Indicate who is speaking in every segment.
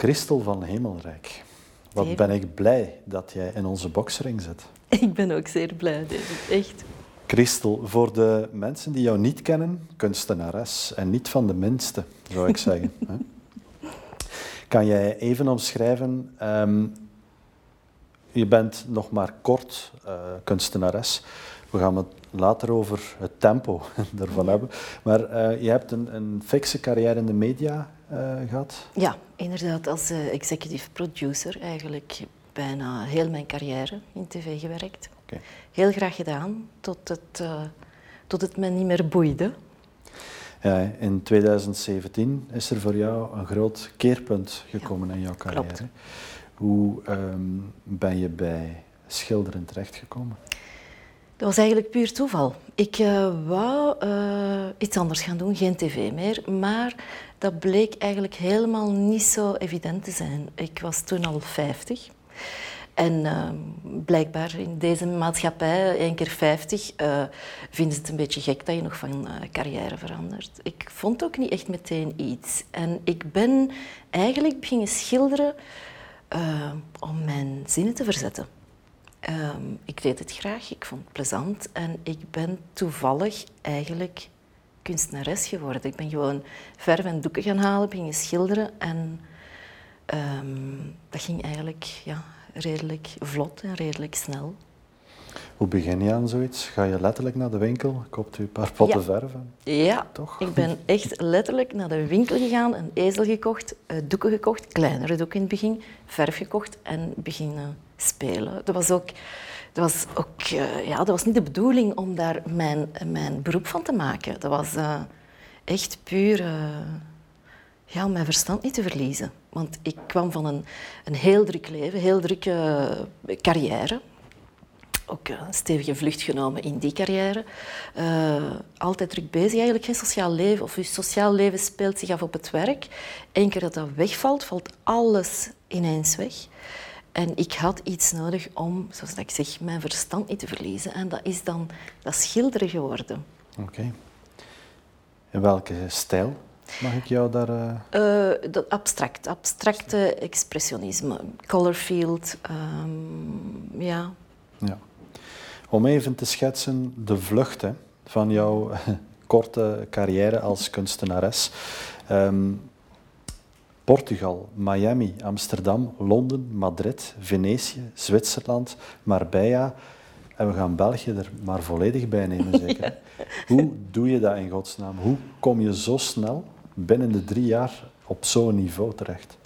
Speaker 1: Christel van Hemelrijk, wat ben ik blij dat jij in onze boksring zit.
Speaker 2: Ik ben ook zeer blij, David. Echt.
Speaker 1: Christel, voor de mensen die jou niet kennen, kunstenares en niet van de minste, zou ik zeggen. kan jij even omschrijven, um, je bent nog maar kort uh, kunstenares. We gaan het later over het tempo ervan hebben. Maar uh, je hebt een, een fikse carrière in de media gehad.
Speaker 2: Ja, inderdaad. Als executive producer eigenlijk bijna heel mijn carrière in tv gewerkt. Okay. Heel graag gedaan, tot het, tot het me niet meer boeide.
Speaker 1: Ja, in 2017 is er voor jou een groot keerpunt gekomen in jouw carrière. Klopt. Hoe um, ben je bij schilderen terechtgekomen?
Speaker 2: Dat was eigenlijk puur toeval. Ik uh, wou uh, iets anders gaan doen, geen tv meer, maar dat bleek eigenlijk helemaal niet zo evident te zijn. Ik was toen al 50 en uh, blijkbaar in deze maatschappij, één keer 50, vinden ze het een beetje gek dat je nog van carrière verandert. Ik vond ook niet echt meteen iets. En ik ben eigenlijk beginnen schilderen om mijn zinnen te verzetten. Um, ik deed het graag, ik vond het plezant en ik ben toevallig eigenlijk kunstenares geworden. Ik ben gewoon verf en doeken gaan halen, beginnen schilderen en um, dat ging eigenlijk ja, redelijk vlot en redelijk snel.
Speaker 1: Hoe begin je aan zoiets? Ga je letterlijk naar de winkel, koopt u een paar potten
Speaker 2: ja.
Speaker 1: verven?
Speaker 2: Ja, Toch? ik ben echt letterlijk naar de winkel gegaan, een ezel gekocht, eh, doeken gekocht, kleinere doeken in het begin, verf gekocht en beginnen spelen. Dat was ook, dat was ook uh, ja, dat was niet de bedoeling om daar mijn, mijn beroep van te maken. Dat was uh, echt puur uh, ja, om mijn verstand niet te verliezen. Want ik kwam van een, een heel druk leven, heel drukke carrière ook een stevige vlucht genomen in die carrière. Altijd druk bezig, eigenlijk geen sociaal leven. Of je sociaal leven speelt zich af op het werk. Eén keer dat dat wegvalt, valt alles ineens weg. En ik had iets nodig om, zoals ik zeg, mijn verstand niet te verliezen. En dat is dan dat schilderen geworden.
Speaker 1: Oké. In welke stijl mag ik jou daar... Uh...
Speaker 2: Uh, dat abstract, abstracte expressionisme. Colorfield, um, ja.
Speaker 1: Ja. Om even te schetsen de vlucht hè, van jouw korte carrière als kunstenares. Um, Portugal, Miami, Amsterdam, Londen, Madrid, Venetië, Zwitserland, Marbella. En we gaan België er maar volledig bij nemen, zeker. Hoe doe je dat in godsnaam? Hoe kom je zo snel binnen de drie jaar op zo'n niveau terecht?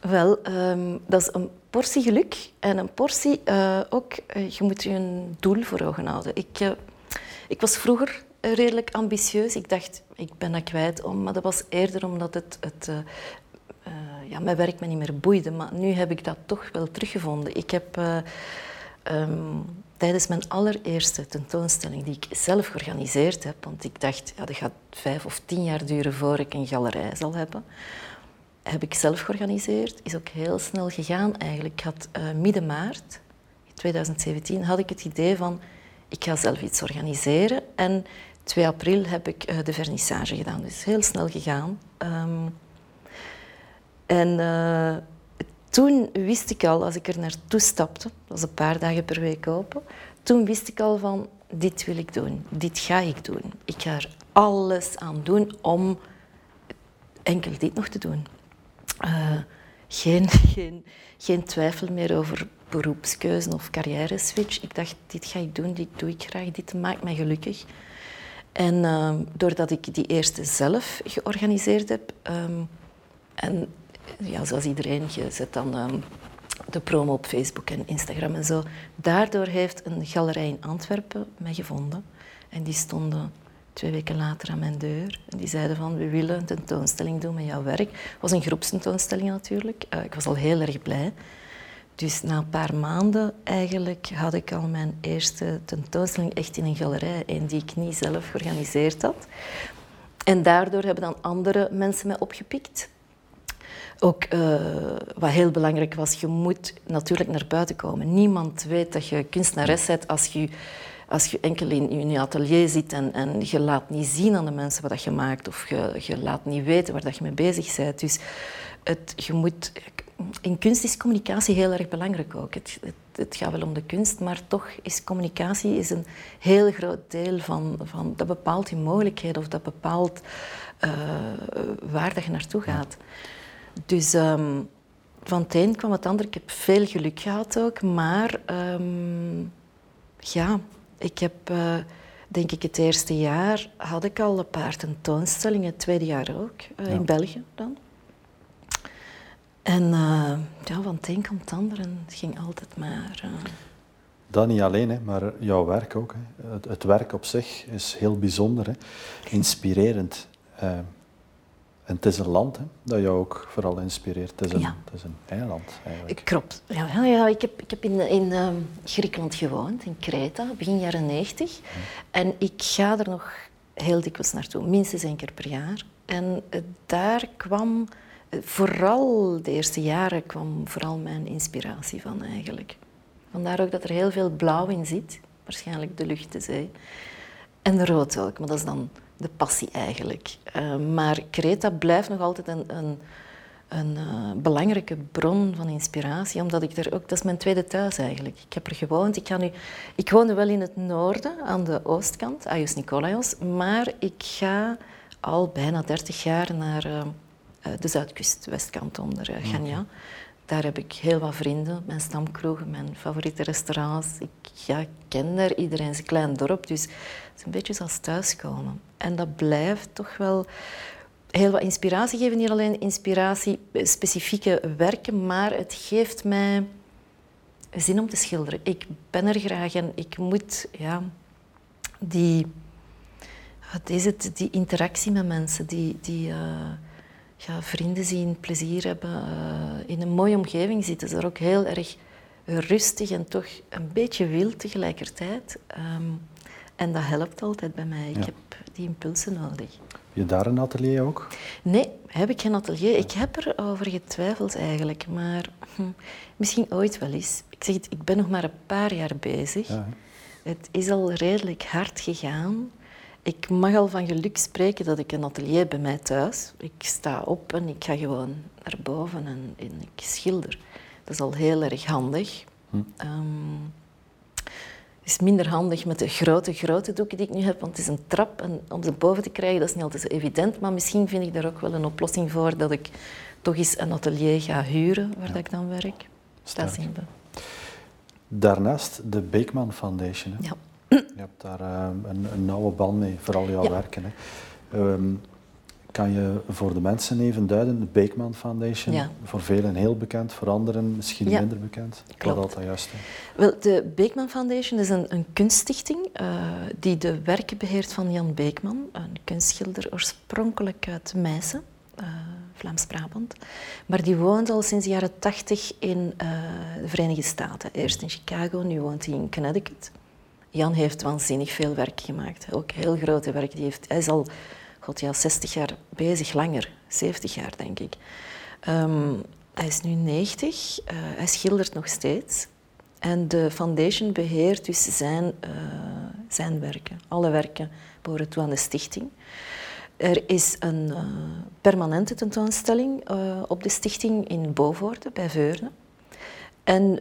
Speaker 2: Wel, um, dat is een portie geluk en een portie uh, ook, uh, je moet je een doel voor ogen houden. Ik, uh, ik was vroeger redelijk ambitieus. Ik dacht, ik ben dat kwijt, om, maar dat was eerder omdat het, het ja, mijn werk me niet meer boeide. Maar nu heb ik dat toch wel teruggevonden. Ik heb um, tijdens mijn allereerste tentoonstelling, die ik zelf georganiseerd heb, want ik dacht, ja, dat gaat vijf of tien jaar duren voor ik een galerij zal hebben heb ik zelf georganiseerd. Is ook heel snel gegaan eigenlijk. Ik had uh, midden maart 2017 had ik het idee van ik ga zelf iets organiseren. En 2 april heb ik uh, de vernissage gedaan. Dus heel snel gegaan. Um, en uh, toen wist ik al, als ik er naartoe stapte, dat was een paar dagen per week open, toen wist ik al van dit wil ik doen, dit ga ik doen. Ik ga er alles aan doen om enkel dit nog te doen. Uh, geen, geen, geen twijfel meer over beroepskeuze of carrière switch. Ik dacht, dit ga ik doen, dit doe ik graag, dit maakt mij gelukkig. En uh, doordat ik die eerste zelf georganiseerd heb, um, en ja, zoals iedereen, je zet dan um, de promo op Facebook en Instagram en zo. Daardoor heeft een galerij in Antwerpen mij gevonden. En die stonden twee weken later aan mijn deur. En die zeiden van, we willen een tentoonstelling doen met jouw werk. Het was een groepstentoonstelling natuurlijk. Uh, ik was al heel erg blij. Dus na een paar maanden eigenlijk had ik al mijn eerste tentoonstelling echt in een galerij. Een die ik niet zelf georganiseerd had. En daardoor hebben dan andere mensen mij opgepikt. Ook uh, wat heel belangrijk was, je moet natuurlijk naar buiten komen. Niemand weet dat je kunstenares bent als je als je enkel in je atelier zit en, en je laat niet zien aan de mensen wat je maakt of je, je laat niet weten waar dat je mee bezig bent. Dus het, je moet in kunst is communicatie heel erg belangrijk ook. Het, het, het, gaat wel om de kunst, maar toch is communicatie is een heel groot deel van, van dat bepaalt je mogelijkheden of dat bepaalt uh, waar dat je naartoe gaat. Dus um, van het een kwam het ander. Ik heb veel geluk gehad ook, maar um, ja, ik heb, uh, denk ik, het eerste jaar had ik al een paar tentoonstellingen, het tweede jaar ook, uh, ja. in België dan. En uh, ja, van het een kwam het ander en het ging altijd maar.
Speaker 1: Dat niet alleen, hè, maar jouw werk ook. Hè. Het, het, werk op zich is heel bijzonder, hè. inspirerend. En het is een land hè, dat jou ook vooral inspireert. Het is een, ja. het is een eiland eigenlijk.
Speaker 2: Klopt. Ja, ja, ik, heb, ik heb in, in uh, Griekenland gewoond, in Kreta, begin jaren 90. Hm. En ik ga er nog heel dikwijls naartoe, minstens één keer per jaar. En uh, daar kwam, uh, vooral de eerste jaren, kwam vooral mijn inspiratie van eigenlijk. Vandaar ook dat er heel veel blauw in zit. Waarschijnlijk de lucht, de zee. En rood ook, maar dat is dan de passie eigenlijk. Uh, maar Kreta blijft nog altijd een, een, een uh, belangrijke bron van inspiratie, omdat ik er ook, dat is mijn tweede thuis eigenlijk. Ik heb er gewoond. Ik, ga nu, ik woonde wel in het noorden, aan de oostkant, Ayos Nikolaos, maar ik ga al bijna 30 jaar naar uh, de zuidkust, westkant onder Ganya. Daar heb ik heel wat vrienden, mijn stamkroegen, mijn favoriete restaurants. Ik ken daar iedereen, zijn klein dorp, dus het is een beetje zoals thuiskomen. En dat blijft toch wel heel wat inspiratie geven. Niet alleen inspiratie, specifieke werken, maar het geeft mij zin om te schilderen. Ik ben er graag en ik moet ja, die, wat is het, die interactie met mensen, die, die uh, ja, vrienden zien, plezier hebben, uh, in een mooie omgeving zitten, is er ook heel erg rustig en toch een beetje wild tegelijkertijd. Um, en dat helpt altijd bij mij. Ik heb die impulsen nodig. Heb
Speaker 1: je daar een atelier ook?
Speaker 2: Nee, heb ik geen atelier. Ik heb erover getwijfeld eigenlijk, maar hm, misschien ooit wel eens. Ik zeg het, ik ben nog maar een paar jaar bezig. Ja. Het is al redelijk hard gegaan. Ik mag al van geluk spreken dat ik een atelier bij mij thuis. Ik sta op en ik ga gewoon naar boven en, en ik schilder. Dat is al heel erg handig. Hm. Um, is minder handig met de grote, grote doeken die ik nu heb, want het is een trap en om ze boven te krijgen, dat is niet altijd zo evident. Maar misschien vind ik daar ook wel een oplossing voor dat ik toch eens een atelier ga huren waar dat ik dan werk. Dat zien we.
Speaker 1: Daarnaast de Beekman Foundation. Hè? Ja. Je hebt daar uh, een, een, nauwe band mee, vooral jouw ja. werken. Hè. Um, kan je voor de mensen even duiden, de Beekman Foundation, ja. voor velen heel bekend, voor anderen misschien ja. minder bekend. Klopt. Wat dat juist?
Speaker 2: Wel, de Beekman Foundation is een, een kunststichting uh, die de werken beheert van Jan Beekman, een kunstschilder oorspronkelijk uit Meissen, uh, Vlaams-Brabant. Maar die woont al sinds de jaren tachtig in uh, de Verenigde Staten. Eerst in Chicago, nu woont hij in Connecticut. Jan heeft waanzinnig veel werk gemaakt, ook heel grote werk. Die heeft, hij is al god ja, 60 jaar bezig, langer, 70 jaar denk ik. Um, hij is nu 90, uh, hij schildert nog steeds. En de foundation beheert dus zijn, uh, zijn werken. Alle werken behoren toe aan de stichting. Er is een uh, permanente tentoonstelling op de stichting in Bovoorde, bij Veurne. En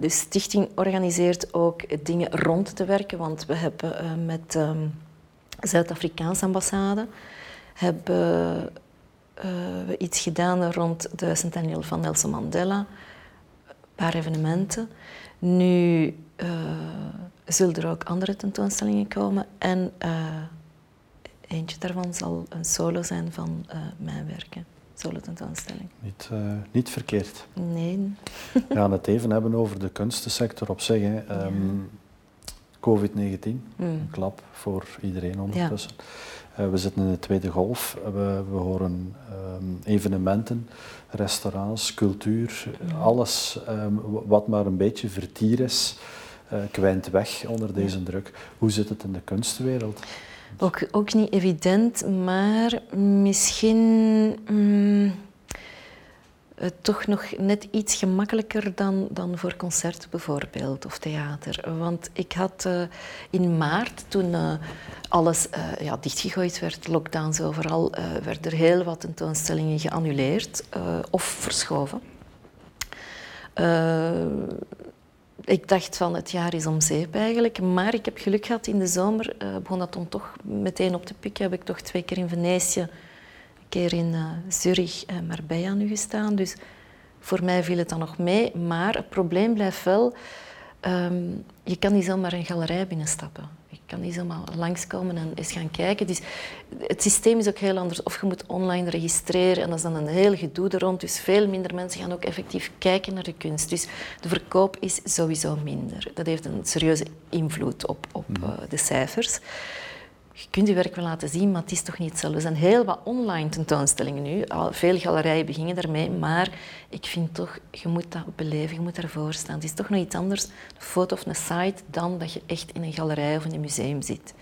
Speaker 2: de stichting organiseert ook dingen rond te werken, want we hebben met... Um, Zuid-Afrikaanse ambassade hebben uh, we iets gedaan rond de centennial van Nelson Mandela. Een paar evenementen. Nu zullen er ook andere tentoonstellingen komen. En eentje daarvan zal een solo zijn van mijn werken. Solo tentoonstelling.
Speaker 1: Niet, niet verkeerd.
Speaker 2: Nee.
Speaker 1: we gaan het even hebben over de kunstensector op zich. Hè. Um, COVID-19, mm. een klap voor iedereen ondertussen. Ja. Uh, we zitten in de tweede golf. We, we horen um, evenementen, restaurants, cultuur, mm. alles um, wat maar een beetje vertier is, uh, kwijnt weg onder deze ja. druk. Hoe zit het in de kunstwereld?
Speaker 2: Ook, ook niet evident, maar misschien. Mm, uh, toch nog net iets gemakkelijker dan, dan voor concerten bijvoorbeeld of theater. Want ik had uh, in maart, toen uh, alles ja, dichtgegooid werd, lockdowns overal, werden er heel wat tentoonstellingen geannuleerd of verschoven. Ik dacht van het jaar is om zeep eigenlijk, maar ik heb geluk gehad in de zomer, begon dat dan toch meteen op te pikken, heb ik toch twee keer in Venetië keer in uh, Zurich en Marbella nu gestaan. Dus voor mij viel het dan nog mee. Maar het probleem blijft wel, um, je kan niet zomaar een galerij binnenstappen. Kan niet zomaar langskomen en eens gaan kijken. Dus het systeem is ook heel anders. Of je moet online registreren en dat is dan een heel gedoe er rond. Dus veel minder mensen gaan ook effectief kijken naar de kunst. Dus de verkoop is sowieso minder. Dat heeft een serieuze invloed op, op uh, de cijfers je kunt je werk wel laten zien, maar het is toch niet hetzelfde. Er zijn heel wat online tentoonstellingen nu. Al veel galerijen beginnen daarmee, maar ik vind toch, je moet dat beleven, je moet ervoor staan. Het is toch nog iets anders, een foto of een site, dan dat je echt in een galerij of in een museum zit.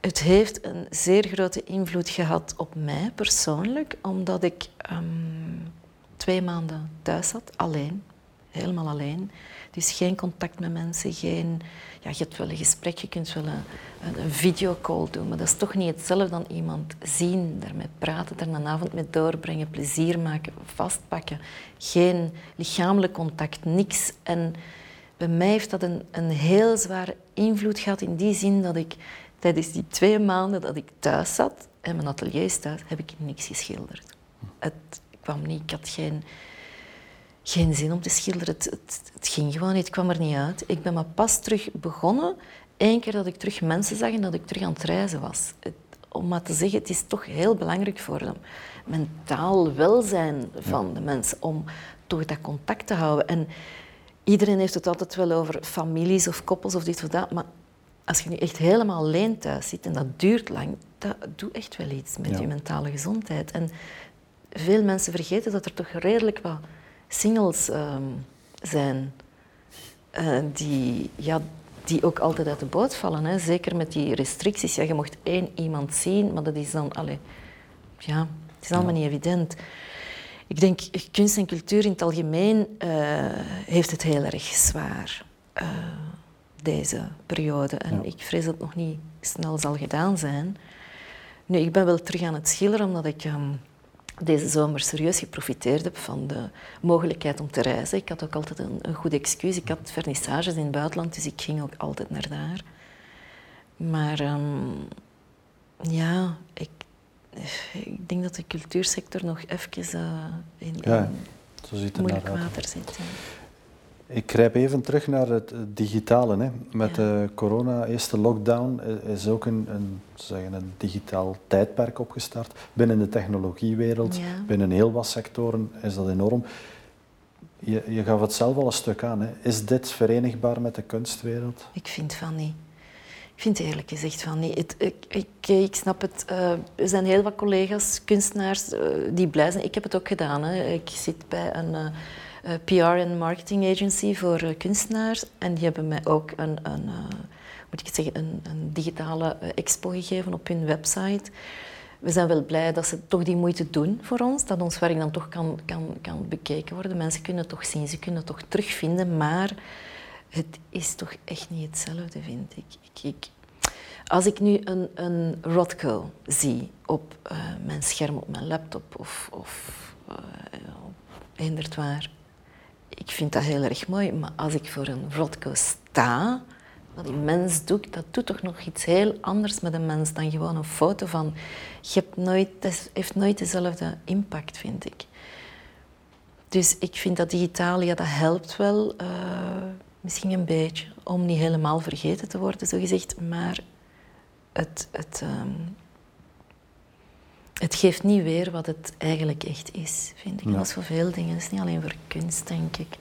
Speaker 2: Het heeft een zeer grote invloed gehad op mij persoonlijk, omdat ik um, twee maanden thuis zat, alleen, helemaal alleen. Dus geen contact met mensen, geen... Ja, je hebt wel een gesprek, je kunt wel een, videocall doen, maar dat is toch niet hetzelfde dan iemand zien, daarmee praten, daar een avond mee doorbrengen, plezier maken, vastpakken. Geen lichamelijk contact, niks. En bij mij heeft dat een, een heel zware invloed gehad in die zin dat ik tijdens die twee maanden dat ik thuis zat, en mijn atelier is thuis, heb ik niks geschilderd. Het kwam niet, ik had geen geen zin om te schilderen. Het, het, ging gewoon niet, het kwam er niet uit. Ik ben maar pas terug begonnen, één keer dat ik terug mensen zag en dat ik terug aan het reizen was. om maar te zeggen, het is toch heel belangrijk voor hem. Mentaal welzijn van de mensen, om toch dat contact te houden. En iedereen heeft het altijd wel over families of koppels of dit of dat, maar als je nu echt helemaal alleen thuis zit en dat duurt lang, dat doet echt wel iets met je mentale gezondheid. En veel mensen vergeten dat er toch redelijk wat singles ehm, zijn uh, die, ja, die ook altijd uit de boot vallen. Hè. Zeker met die restricties. Ja, je mocht één iemand zien, maar dat is dan... Allez, ja, het is allemaal niet evident. Ik denk, kunst en cultuur in het algemeen uh, heeft het heel erg zwaar, uh, deze periode. En ik vrees dat het nog niet snel zal gedaan zijn. Nu, ik ben wel terug aan het schilderen, omdat ik... Um, deze zomer serieus geprofiteerd heb van de mogelijkheid om te reizen. Ik had ook altijd een, een goed excuus. Ik had vernissages in het buitenland, dus ik ging ook altijd naar daar. Maar um, ja, ik, ik denk dat de cultuursector nog even uh, in, ja, zo ziet moeilijk water zit.
Speaker 1: Ik grijp even terug naar het digitale. Hè. Met de corona, eerste lockdown, is ook een, een, zeggen, een digitaal tijdperk opgestart. Binnen de technologiewereld, binnen heel wat sectoren is dat enorm. Je, je gaf het zelf al een stuk aan. Hè. Is dit verenigbaar met de kunstwereld?
Speaker 2: Ik vind van niet. Ik vind eerlijk gezegd van niet. Het, ik, ik, ik, snap het. Uh, er zijn heel wat collega's, kunstenaars, uh, die blij zijn. Ik heb het ook gedaan. Hè. Ik zit bij een... Uh, PR en marketing agency voor uh, kunstenaars. En die hebben mij ook een, een uh, moet ik zeggen, een, een digitale expo gegeven op hun website. We zijn wel blij dat ze toch die moeite doen voor ons, dat ons werk dan toch kan, kan, kan bekeken worden. Mensen kunnen het toch zien, ze kunnen het toch terugvinden, maar het is toch echt niet hetzelfde, vind ik. ik, als ik nu een, een zie op mijn scherm, op mijn laptop of, of eender waar, ik vind dat heel erg mooi, maar als ik voor een Rothko sta, wat die mens doet, dat doet toch nog iets heel anders met een mens dan gewoon een foto van. Je hebt nooit, heeft nooit dezelfde impact, vind ik. Dus ik vind dat digitaal, ja, dat helpt wel, uh, misschien een beetje, om niet helemaal vergeten te worden, zo gezegd, maar het, het, um, het geeft niet weer wat het eigenlijk echt is, vind ik. Ja. Dat is voor veel dingen. Het is niet alleen voor kunst, denk ik.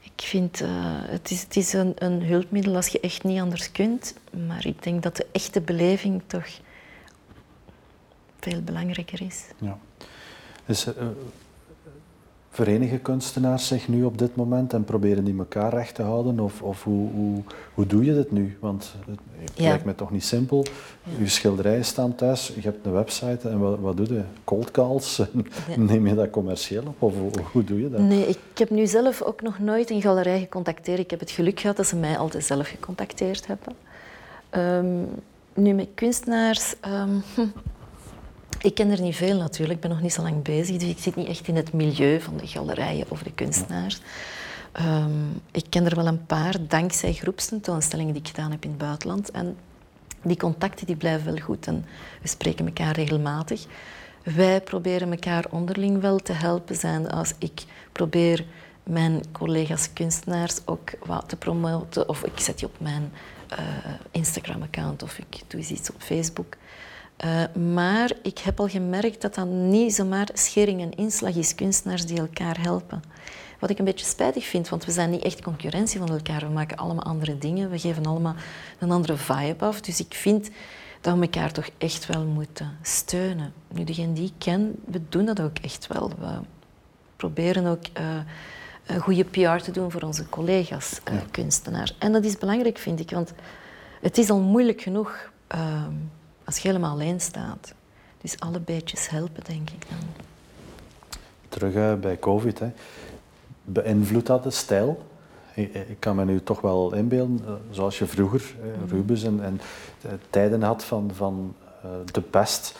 Speaker 2: Ik vind, uh, het is, het is een, een, hulpmiddel als je echt niet anders kunt. Maar ik denk dat de echte beleving toch veel belangrijker is.
Speaker 1: Ja. Dus, uh, verenigen kunstenaars zich nu op dit moment en proberen die elkaar recht te houden? Of, of hoe, hoe, hoe doe je dit nu? Want het, lijkt me toch niet simpel. Je schilderijen staan thuis, je hebt een website en wat, wat doe je? Cold calls? Neem je dat commercieel op of hoe, doe je dat?
Speaker 2: Nee, ik heb nu zelf ook nog nooit een galerij gecontacteerd. Ik heb het geluk gehad dat ze mij altijd zelf gecontacteerd hebben. Um, nu met kunstenaars... Um, ik ken er niet veel natuurlijk, ik ben nog niet zo lang bezig, dus ik zit niet echt in het milieu van de galerijen of de kunstenaars. Ehm, ik ken er wel een paar dankzij groepstentoonstellingen die ik gedaan heb in het buitenland. En die contacten die blijven wel goed en we spreken elkaar regelmatig. Wij proberen elkaar onderling wel te helpen zijn als ik probeer mijn collega's kunstenaars ook wat te promoten of ik zet die op mijn uh, Instagram-account of ik doe iets op Facebook. Uh, maar ik heb al gemerkt dat dat niet zomaar schering en inslag is, kunstenaars die elkaar helpen. Wat ik een beetje spijtig vind, want we zijn niet echt concurrentie van elkaar. We maken allemaal andere dingen, we geven allemaal een andere vibe af. Dus ik vind dat we elkaar toch echt wel moeten steunen. Nu, degene die ik ken, we doen dat ook echt wel. We proberen ook uh, een goede PR te doen voor onze collega's, uh, kunstenaars. En dat is belangrijk, vind ik, want het is al moeilijk genoeg ehm, als je helemaal alleen staat. Dus alle beetjes helpen, denk ik dan.
Speaker 1: Terug uh, bij COVID, hè. beïnvloedt dat de stijl? Ik, ik, kan me nu toch wel inbeelden, uh, zoals je vroeger, uh, Rubens, en, en tijden had van, van de pest,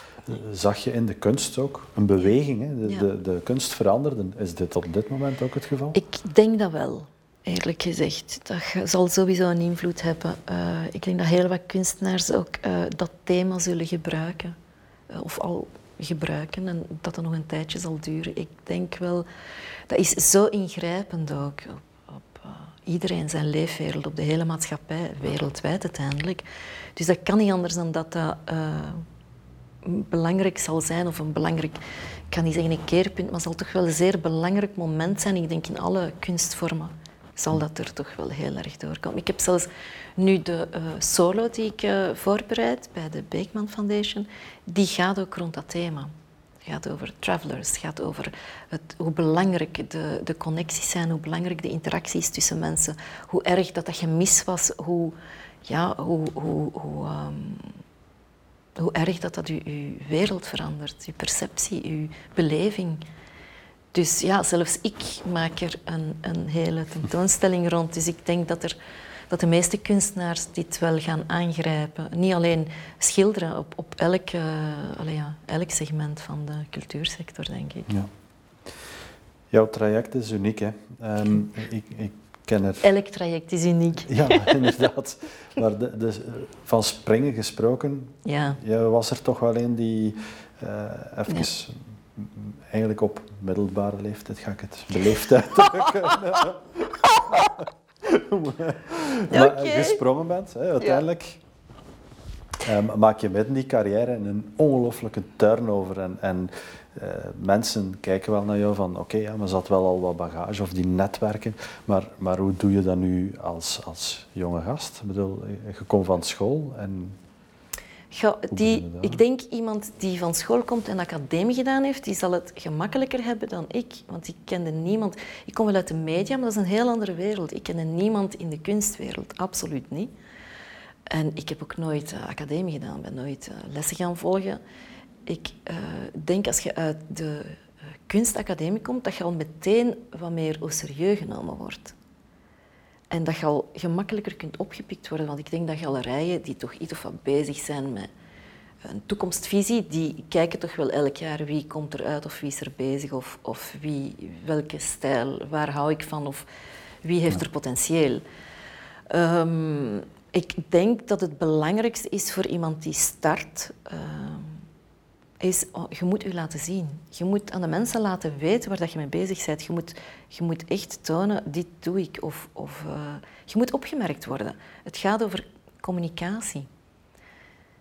Speaker 1: zag je in de kunst ook een beweging. Hè? De, ja. de, de kunst veranderde. Is dit op dit moment ook het geval?
Speaker 2: Ik denk dat wel eerlijk gezegd. Dat zal sowieso een invloed hebben. Uh, ik denk dat heel wat kunstenaars ook uh, dat thema zullen gebruiken. Uh, of al gebruiken en dat dat nog een tijdje zal duren. Ik denk wel, dat is zo ingrijpend ook op, op iedereen zijn leefwereld, op de hele maatschappij, wereldwijd uiteindelijk. Dus dat kan niet anders dan dat dat belangrijk zal zijn, of een belangrijk, ik kan niet zeggen een keerpunt, maar zal toch wel een zeer belangrijk moment zijn, ik denk in alle kunstvormen zal dat er toch wel heel erg doorkomen. Ik heb zelfs nu de uh, solo die ik uh, voorbereid bij de Beekman Foundation, die gaat ook rond dat thema. Gaat over travelers, gaat over het, hoe belangrijk de, de connecties zijn, hoe belangrijk de interacties tussen mensen, hoe erg dat dat gemis was, hoe, ja, hoe, hoe, hoe, um, hoe erg dat dat uw wereld verandert, uw perceptie, uw beleving. Dus ja, zelfs ik maak er een, een hele tentoonstelling rond. Dus ik denk dat, er, dat de meeste kunstenaars dit wel gaan aangrijpen. Niet alleen schilderen op, op elk, uh, allee, ja, elk segment van de cultuursector, denk ik. Ja.
Speaker 1: Jouw traject is uniek, hè? Um, ik, ik ken er...
Speaker 2: Elk traject is uniek.
Speaker 1: Ja, inderdaad. Maar de, de, van springen gesproken, ja. was er toch wel een die uh, even... Ja eigenlijk op middelbare leeftijd ga ik het beleefd uitdrukken. maar okay. gesprongen bent, hè, uiteindelijk. Ja. Um, maak je midden die carrière een ongelooflijke turnover. En, en uh, mensen kijken wel naar jou van, oké, okay, ja, maar zat wel al wat bagage of die netwerken. Maar, maar hoe doe je dat nu als, als jonge gast? Ik bedoel, je komt van school en
Speaker 2: die, ik denk iemand die van school komt en academie gedaan heeft, die zal het gemakkelijker hebben dan ik. Want ik kende niemand. Ik kom wel uit de media, maar dat is een heel andere wereld. Ik kende niemand in de kunstwereld, absoluut niet. En ik heb ook nooit uh, academie gedaan, ben nooit uh, lessen gaan volgen. Ik uh, denk als je uit de kunstacademie komt, dat je al meteen wat meer au serieus genomen wordt. En dat je al gemakkelijker kunt opgepikt worden. Want ik denk dat galerijen die toch iets of wat bezig zijn met een toekomstvisie, die kijken toch wel elk jaar wie komt eruit of wie is er bezig of, of wie, welke stijl, waar hou ik van of wie heeft er potentieel. Um, ik denk dat het belangrijkste is voor iemand die start, uh, is oh, je moet je laten zien. Je moet aan de mensen laten weten waar dat je mee bezig bent. Je moet, je moet echt tonen, dit doe ik. Of, of uh, je moet opgemerkt worden. Het gaat over communicatie.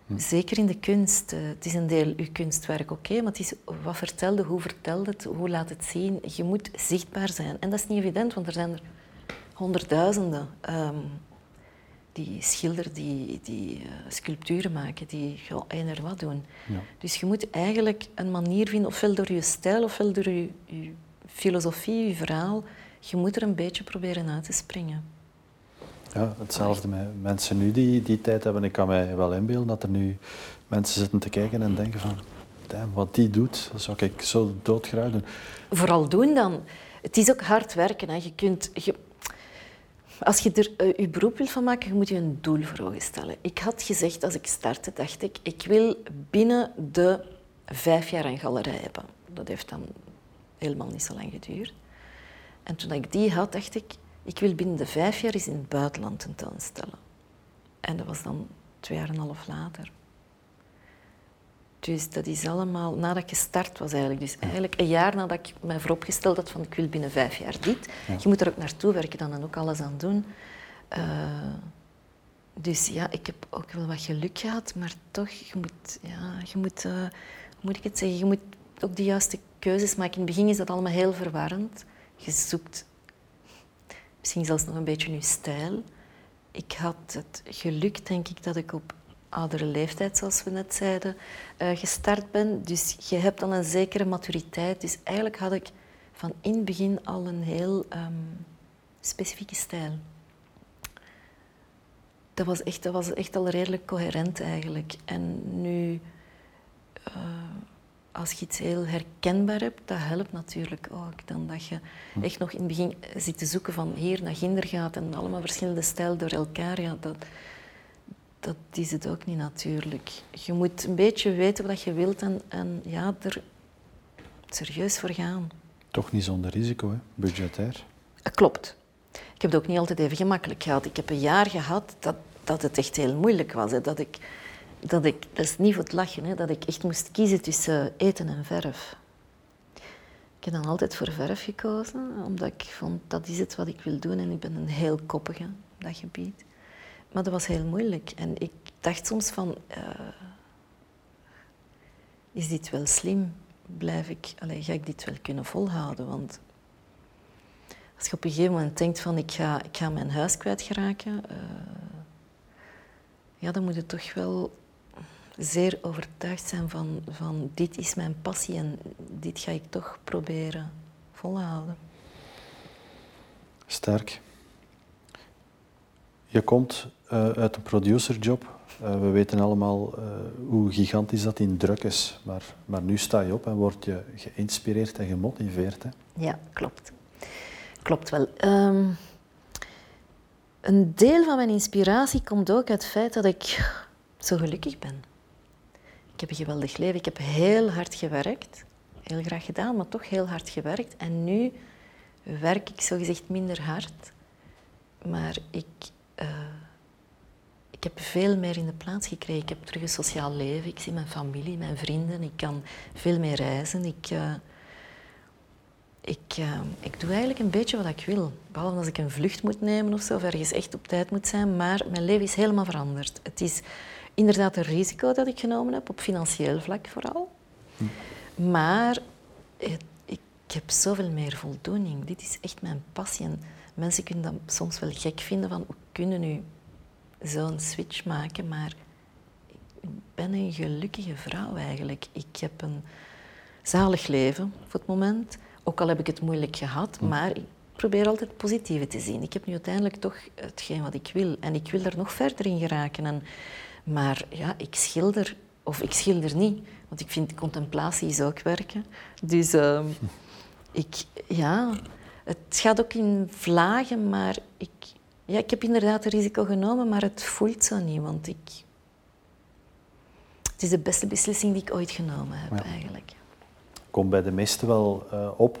Speaker 2: Hm. Zeker in de kunst. Uh, het is een deel uw kunstwerk, oké, okay, maar het is wat vertelde, hoe vertelde het, hoe laat het zien. Je moet zichtbaar zijn. En dat is niet evident, want er zijn er honderdduizenden. Um, die schilder, die, die uh, sculpturen maken, die een er wat doen. Ja. Dus je moet eigenlijk een manier vinden, ofwel door je stijl, ofwel door je, je filosofie, je verhaal, je moet er een beetje proberen uit te springen.
Speaker 1: Ja, hetzelfde met mensen nu die die tijd hebben. Ik kan mij wel inbeelden dat er nu mensen zitten te kijken en denken van... Wat die doet, dat zou ik zo doodgraag doen.
Speaker 2: Vooral doen dan. Het is ook hard werken. Hè. Je kunt... Je, als je er uh, je beroep wilt van maken, moet je een doel voor ogen stellen. Ik had gezegd, als ik startte, dacht ik, ik wil binnen de vijf jaar een galerij hebben. Dat heeft dan helemaal niet zo lang geduurd. En toen ik die had, dacht ik, ik wil binnen de vijf jaar eens in het buitenland tentoonstellen. En dat was dan twee jaar en een half later. Dus dat is allemaal nadat ik gestart was eigenlijk. Dus eigenlijk een jaar nadat ik me vooropgesteld had van ik wil binnen vijf jaar dit. Je moet er ook naartoe werken dan en ook alles aan doen. Uh, dus ja, ik heb ook wel wat geluk gehad, maar toch, je moet, ja, je moet, uh, hoe moet ik het zeggen, je moet ook de juiste keuzes maken. In het begin is dat allemaal heel verwarrend. Je zoekt misschien zelfs nog een beetje je stijl. Ik had het geluk, denk ik, dat ik op oudere leeftijd, zoals we net zeiden, uh, gestart ben. Dus je hebt dan een zekere maturiteit. Dus eigenlijk had ik van in het begin al een heel um, specifieke stijl. Dat was, echt, dat was echt al redelijk coherent eigenlijk. En nu, uh, als je iets heel herkenbaar hebt, dat helpt natuurlijk ook. Dan dat je echt nog in het begin zit te zoeken van hier naar ginder gaat en allemaal verschillende stijlen door elkaar. Ja, dat, dat is het ook niet natuurlijk. Je moet een beetje weten wat je wilt en, en ja, er serieus voor gaan.
Speaker 1: Toch niet zonder risico, hè? budgetair?
Speaker 2: Klopt. Ik heb het ook niet altijd even gemakkelijk gehad. Ik heb een jaar gehad dat, dat het echt heel moeilijk was. Hè. Dat, ik, dat ik, dat is niet voor het lachen, hè, dat ik echt moest kiezen tussen eten en verf. Ik heb dan altijd voor verf gekozen, omdat ik vond dat is het wat ik wil doen en ik ben een heel koppige op dat gebied. Maar dat was heel moeilijk. En ik dacht soms van, uh, is dit wel slim? Blijf ik, allez, ga ik dit wel kunnen volhouden? Want als je op een gegeven moment denkt van, ik ga, ik ga mijn huis kwijtgeraken, uh, ja, dan moet je toch wel zeer overtuigd zijn van, van dit is mijn passie en dit ga ik toch proberen volhouden.
Speaker 1: Sterk. Je komt uh, uit een producerjob. Uh, we weten allemaal uh, hoe gigantisch dat in druk is. Maar, maar nu sta je op en word je geïnspireerd en gemotiveerd. Hè?
Speaker 2: Ja, klopt. Klopt wel. Um, een deel van mijn inspiratie komt ook uit het feit dat ik zo gelukkig ben. Ik heb een geweldig leven. Ik heb heel hard gewerkt. Heel graag gedaan, maar toch heel hard gewerkt. En nu werk ik zogezegd minder hard. Maar ik ik heb veel meer in de plaats gekregen. Ik heb terug een sociaal leven. Ik zie mijn familie, mijn vrienden. Ik kan veel meer reizen. Ik, uh, ik, uh, ik doe eigenlijk een beetje wat ik wil. Behalve als ik een vlucht moet nemen of zo, of ergens echt op tijd moet zijn. Maar mijn leven is helemaal veranderd. Het is inderdaad een risico dat ik genomen heb, op financieel vlak vooral. Maar ik heb zoveel meer voldoening. Dit is echt mijn passie. En mensen kunnen dat soms wel gek vinden van hoe kunnen nu zo'n switch maken, maar ik ben een gelukkige vrouw eigenlijk. Ik heb een zalig leven voor het moment, ook al heb ik het moeilijk gehad, maar ik probeer altijd het positieve te zien. Ik heb nu uiteindelijk toch hetgeen wat ik wil en ik wil er nog verder in geraken. En, maar ja, ik schilder, of ik schilder niet, want ik vind contemplatie is ook werken. Dus uh, ik, ja, het gaat ook in vlagen, maar ik, ja, ik heb inderdaad een risico genomen, maar het voelt zo niet, want ik... Het is de beste beslissing die ik ooit genomen heb, ja. eigenlijk.
Speaker 1: Komt bij de meesten wel uh, op.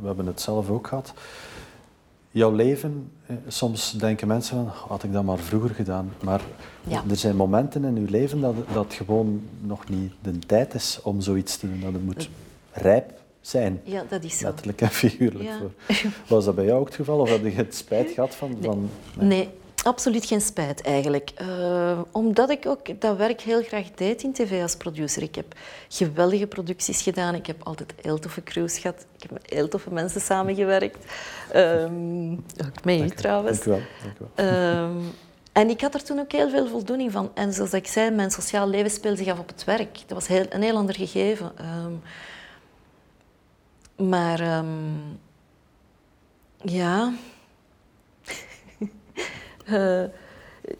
Speaker 1: We hebben het zelf ook gehad. Jouw leven, eh, soms denken mensen van, had ik dat maar vroeger gedaan. Maar ja. er zijn momenten in uw leven dat, dat gewoon nog niet de tijd is om zoiets te doen. Dat het moet rijp zijn.
Speaker 2: Ja, dat is zo.
Speaker 1: Letterlijk en figuurlijk. Ja. Was dat bij jou ook het geval of heb je het spijt gehad van...
Speaker 2: Nee, van, nee. nee absoluut geen spijt eigenlijk. Uh, omdat ik ook dat werk heel graag deed in tv als producer. Ik heb geweldige producties gedaan. Ik heb altijd heel toffe crews gehad. Ik heb met heel toffe mensen samengewerkt. Um, ook trouwens.
Speaker 1: Dank u wel. Dank u wel.
Speaker 2: Um, en ik had er toen ook heel veel voldoening van. En zoals ik zei, mijn sociaal leven speelde zich af op het werk. Dat was heel, een heel ander gegeven. Um, Maar ehm, ja. Eh,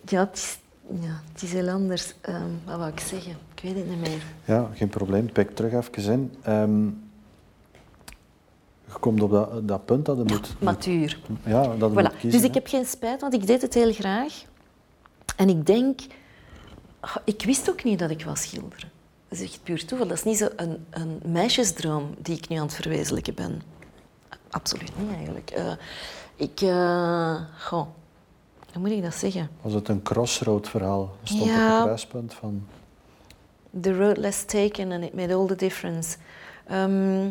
Speaker 2: ja, het is, ja, het is heel anders. Ehm, wat wou ik zeggen? Ik weet het niet meer.
Speaker 1: Ja, geen probleem. Pik terug even in. Ehm, je komt op dat, dat punt dat je moet...
Speaker 2: Matuur.
Speaker 1: moet- ja, dat
Speaker 2: Voilà.
Speaker 1: moet kiezen.
Speaker 2: Dus ik
Speaker 1: hè.
Speaker 2: heb geen spijt, want ik deed het heel graag. En ik denk... ah, Ik wist ook niet dat ik wou schilderen. Dat is echt puur toeval. Dat is niet zo een, een meisjesdroom die ik nu aan het verwezenlijken ben. Absoluut niet, eigenlijk. Eh, ik... eh, goh, hoe moet ik dat zeggen?
Speaker 1: Was het een crossroad verhaal? Stond op
Speaker 2: Ja.
Speaker 1: het kruispunt van...
Speaker 2: The road less taken and it made all the difference. Ehm,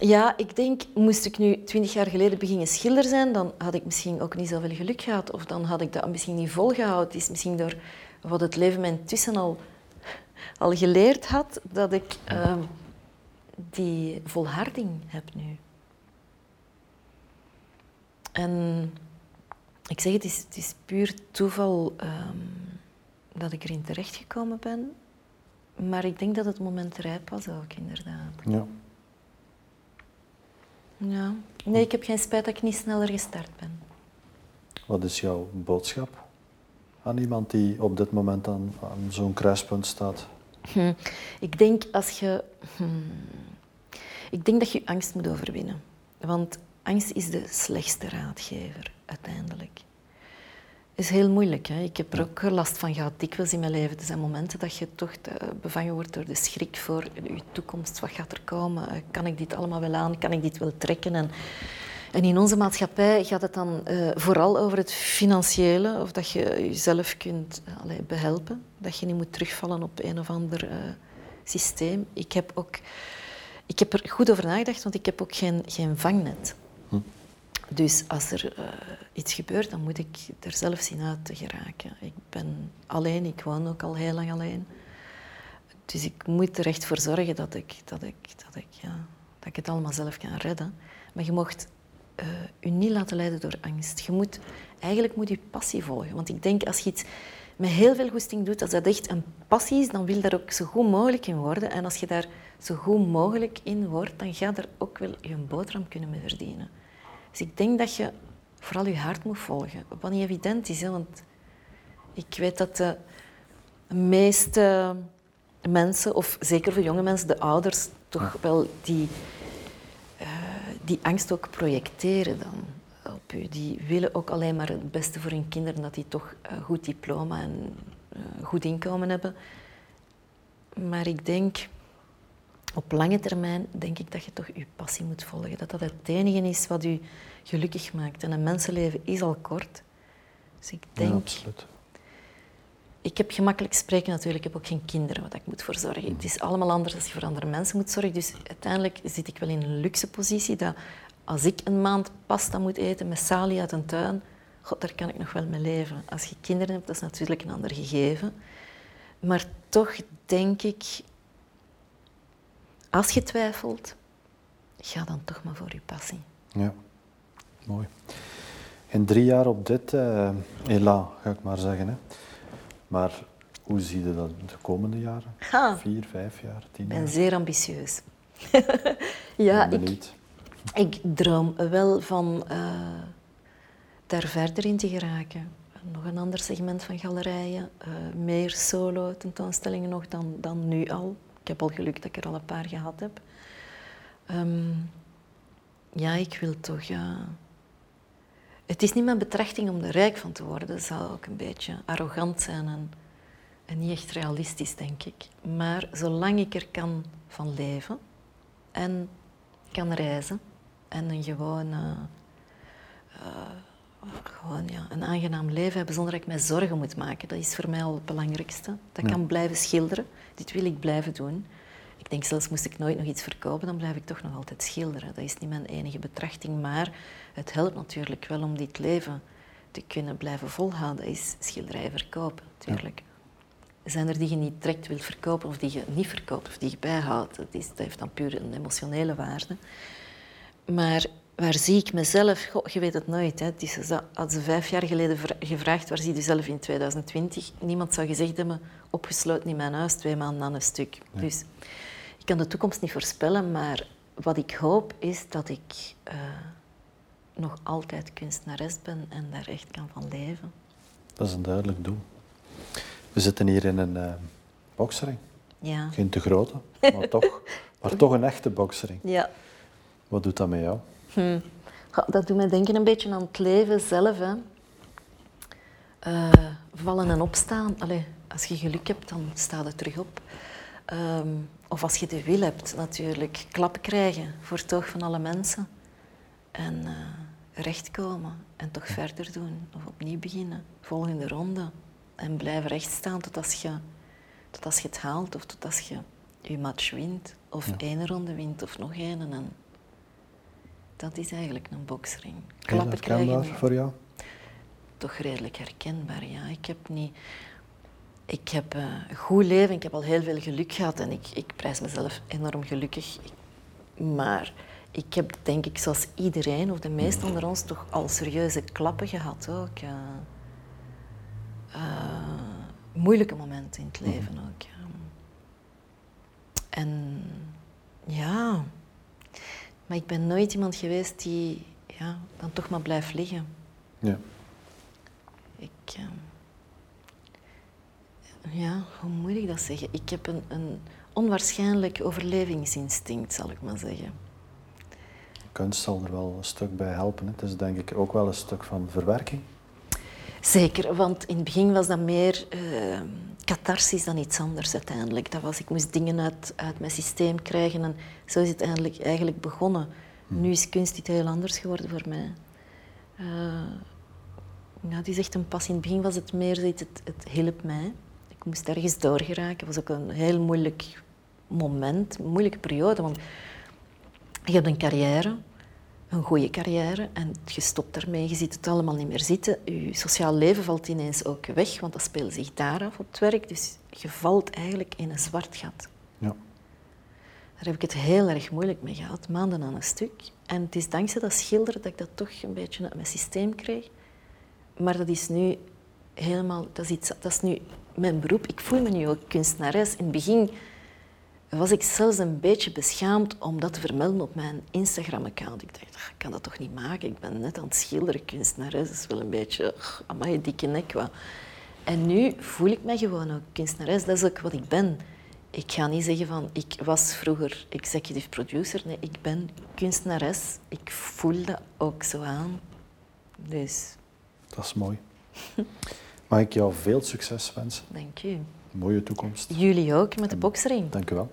Speaker 2: ja, ik denk, moest ik nu twintig jaar geleden beginnen schilder zijn, dan had ik misschien ook niet zoveel geluk gehad. Of dan had ik dat misschien niet volgehouden. Het is misschien door wat het leven mij intussen al, al geleerd had, dat ik ehm, die volharding heb nu. En ik zeg, het is, het is puur toeval ehm, dat ik erin terechtgekomen ben. Maar ik denk dat het moment rijp was ook, inderdaad.
Speaker 1: Ja.
Speaker 2: Ja. Nee, ik heb geen spijt dat ik niet sneller gestart ben.
Speaker 1: Wat is jouw boodschap aan iemand die op dit moment aan, aan zo'n kruispunt staat?
Speaker 2: Hm. Ik denk als je... hm, Ik denk dat je angst moet overwinnen. Want angst is de slechtste raadgever, uiteindelijk. is heel moeilijk. Hè? Ik heb er ook last van gehad, dikwijls in mijn leven. Er zijn momenten dat je toch eh, bevangen wordt door de schrik voor je toekomst. Wat gaat er komen? Eh, Kan ik dit allemaal wel aan? Kan ik dit wel trekken? En, en in onze maatschappij gaat het dan eh, vooral over het financiële. Of dat je jezelf kunt eh, allee, behelpen. Dat je niet moet terugvallen op een of ander eh, systeem. Ik heb, ook, ik heb er goed over nagedacht, want ik heb ook geen, geen vangnet. Dus als er iets gebeurt, dan moet ik er zelf zien uit te geraken. Ik ben alleen, ik woon ook al heel lang alleen. Dus ik moet er echt voor zorgen dat ik, dat ik, dat ik, ja, dat ik het allemaal zelf kan redden. Maar je mocht eh, je niet laten leiden door angst. Je moet, eigenlijk moet je passie volgen. Want ik denk, als je iets met heel veel goesting doet, als dat echt een passie is, dan wil je daar ook zo goed mogelijk in worden. En als je daar zo goed mogelijk in wordt, dan ga je er ook wel je boterham kunnen mee verdienen. Dus ik denk dat je vooral je hart moet volgen. Wat niet evident is, hè, want ik weet dat de meeste mensen, of zeker voor jonge mensen, de ouders, toch wel die, die angst ook projecteren dan op u. Die willen ook alleen maar het beste voor hun kinderen, dat die toch een goed diploma en eh, goed inkomen hebben. Maar ik denk, op lange termijn denk ik dat je toch je passie moet volgen. Dat dat het enige is wat u gelukkig maakt. En een mensenleven is al kort. Dus ik
Speaker 1: Ja,
Speaker 2: denk...
Speaker 1: absoluut.
Speaker 2: Ik heb gemakkelijk spreken natuurlijk. Ik heb ook geen kinderen waar ik moet voor zorgen. Het is allemaal anders als je voor andere mensen moet zorgen. Dus uiteindelijk zit ik wel in een luxe positie dat als ik een maand pasta moet eten met salie uit een tuin, god, daar kan ik nog wel mee leven. Als je kinderen hebt, dat is natuurlijk een ander gegeven. Maar toch denk ik, als je twijfelt, ga dan toch maar voor je passie.
Speaker 1: Ja, mooi. In drie jaar op dit eh elan, ga ik maar zeggen. Hè. Maar hoe zie je dat de komende jaren?
Speaker 2: Ha.
Speaker 1: Vier, vijf jaar, tien
Speaker 2: Ik ben
Speaker 1: jaar?
Speaker 2: zeer ambitieus. ja,
Speaker 1: ben
Speaker 2: ik. Ik droom wel van eh, daar verder in te geraken. Nog een ander segment van galerijen, eh, meer solo tentoonstellingen nog dan, dan nu al. Ik heb al geluk dat ik er al een paar gehad heb. Ehm, ja, ik wil toch, ja... Het is niet mijn betrachting om er rijk van te worden. Dat zou ook een beetje arrogant zijn en, en niet echt realistisch, denk ik. Maar zolang ik er kan van leven en kan reizen en een gewoon, eh, eh, gewoon ja, een aangenaam leven hebben zonder dat ik mij zorgen moet maken. Dat is voor mij al het belangrijkste. Dat
Speaker 1: Ja.
Speaker 2: kan blijven schilderen. Dit wil ik blijven doen. Ik denk zelfs moest ik nooit nog iets verkopen, dan blijf ik toch nog altijd schilderen. Dat is niet mijn enige betrachting, maar het helpt natuurlijk wel om dit leven te kunnen blijven volhouden. Is schilderijen verkopen, natuurlijk. Zijn er die je niet direct wilt verkopen of die je niet verkoopt of die je bijhoudt? Dat, is, dat heeft dan puur een emotionele waarde. Maar waar zie ik mezelf? Goh, je weet het nooit. Hè. Het is zo, als ze vijf jaar geleden vra- gevraagd waar zie je jezelf in 2020, niemand zou gezegd hebben, opgesloten in mijn huis, twee maanden aan een stuk. Dus kan de toekomst niet voorspellen, maar wat ik hoop is dat ik eh, nog altijd kunstenares ben en daar echt kan van leven.
Speaker 1: Dat is een duidelijk doel. We zitten hier in een uh, boksering.
Speaker 2: Ja.
Speaker 1: Geen te grote, maar toch, maar toch een echte boksering.
Speaker 2: Ja.
Speaker 1: Wat doet dat met jou?
Speaker 2: Hm. Dat doet mij denken een beetje aan het leven zelf. Hè. Uh, vallen en opstaan. Allee, als je geluk hebt, dan sta je terug op. Um, of als je de wil hebt, natuurlijk. Klap krijgen voor het oog van alle mensen. En uh, rechtkomen. En toch verder doen. Of opnieuw beginnen. Volgende ronde. En blijven rechtstaan tot als je, tot als je het haalt. Of tot als je je match wint. Of ja. één ronde wint. Of nog één. En dat is eigenlijk een boksring.
Speaker 1: Klappen krijgen. voor jou?
Speaker 2: Toch redelijk herkenbaar, ja. Ik heb niet... Ik heb uh, een goed leven, ik heb al heel veel geluk gehad en ik, ik prijs mezelf enorm gelukkig. Maar ik heb denk ik zoals iedereen, of de meesten onder ons, toch al serieuze klappen gehad ook. Uh, uh, moeilijke momenten in het mhm. leven ook. Ja. En ja, maar ik ben nooit iemand geweest die ja, dan toch maar blijft liggen.
Speaker 1: Ja.
Speaker 2: Ik, uh, ja, hoe moet ik dat zeggen? Ik heb een, een onwaarschijnlijk overlevingsinstinct, zal ik maar zeggen.
Speaker 1: Kunst zal er wel een stuk bij helpen. Het is denk ik ook wel een stuk van verwerking.
Speaker 2: Zeker, want in het begin was dat meer uh, catharsis dan iets anders uiteindelijk. Dat was, ik moest dingen uit, uit mijn systeem krijgen en zo is het eigenlijk, eigenlijk begonnen. Hmm. Nu is kunst iets heel anders geworden voor mij. Uh, ja, het is echt een pas. In het begin was het meer zoiets, het, het hielp mij. Moest ergens doorgeraken. Het was ook een heel moeilijk moment, een moeilijke periode. Want je hebt een carrière, een goede carrière, en je stopt daarmee. Je ziet het allemaal niet meer zitten. Je sociaal leven valt ineens ook weg, want dat speelt zich daar af op het werk. Dus je valt eigenlijk in een zwart gat.
Speaker 1: Ja.
Speaker 2: Daar heb ik het heel erg moeilijk mee gehad, maanden aan een stuk. En het is dankzij dat schilderen dat ik dat toch een beetje uit mijn systeem kreeg. Maar dat is nu helemaal, dat is, iets, dat is nu mijn beroep. Ik voel me nu ook kunstenares. In het begin was ik zelfs een beetje beschaamd om dat te vermelden op mijn Instagram-account. Ik dacht, ik kan dat toch niet maken? Ik ben net aan het schilderen, kunstenares. Dat is wel een beetje, amai, dikke nek. Wat. En nu voel ik me gewoon ook kunstenares. Dat is ook wat ik ben. Ik ga niet zeggen van, ik was vroeger executive producer. Nee, ik ben kunstenares. Ik voel dat ook zo aan. Dus...
Speaker 1: Dat is mooi. Mag ik jou veel succes wensen?
Speaker 2: Dank u.
Speaker 1: mooie toekomst.
Speaker 2: Jullie ook met de boksring.
Speaker 1: Dank u wel.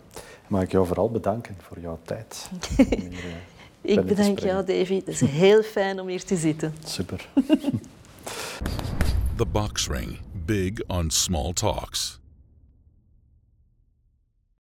Speaker 1: Mag ik jou vooral bedanken voor jouw tijd.
Speaker 2: hier, uh, ik bedank jou, Davy. Het is heel fijn om hier te zitten.
Speaker 1: Super.
Speaker 3: the Box Ring. Big on small talks.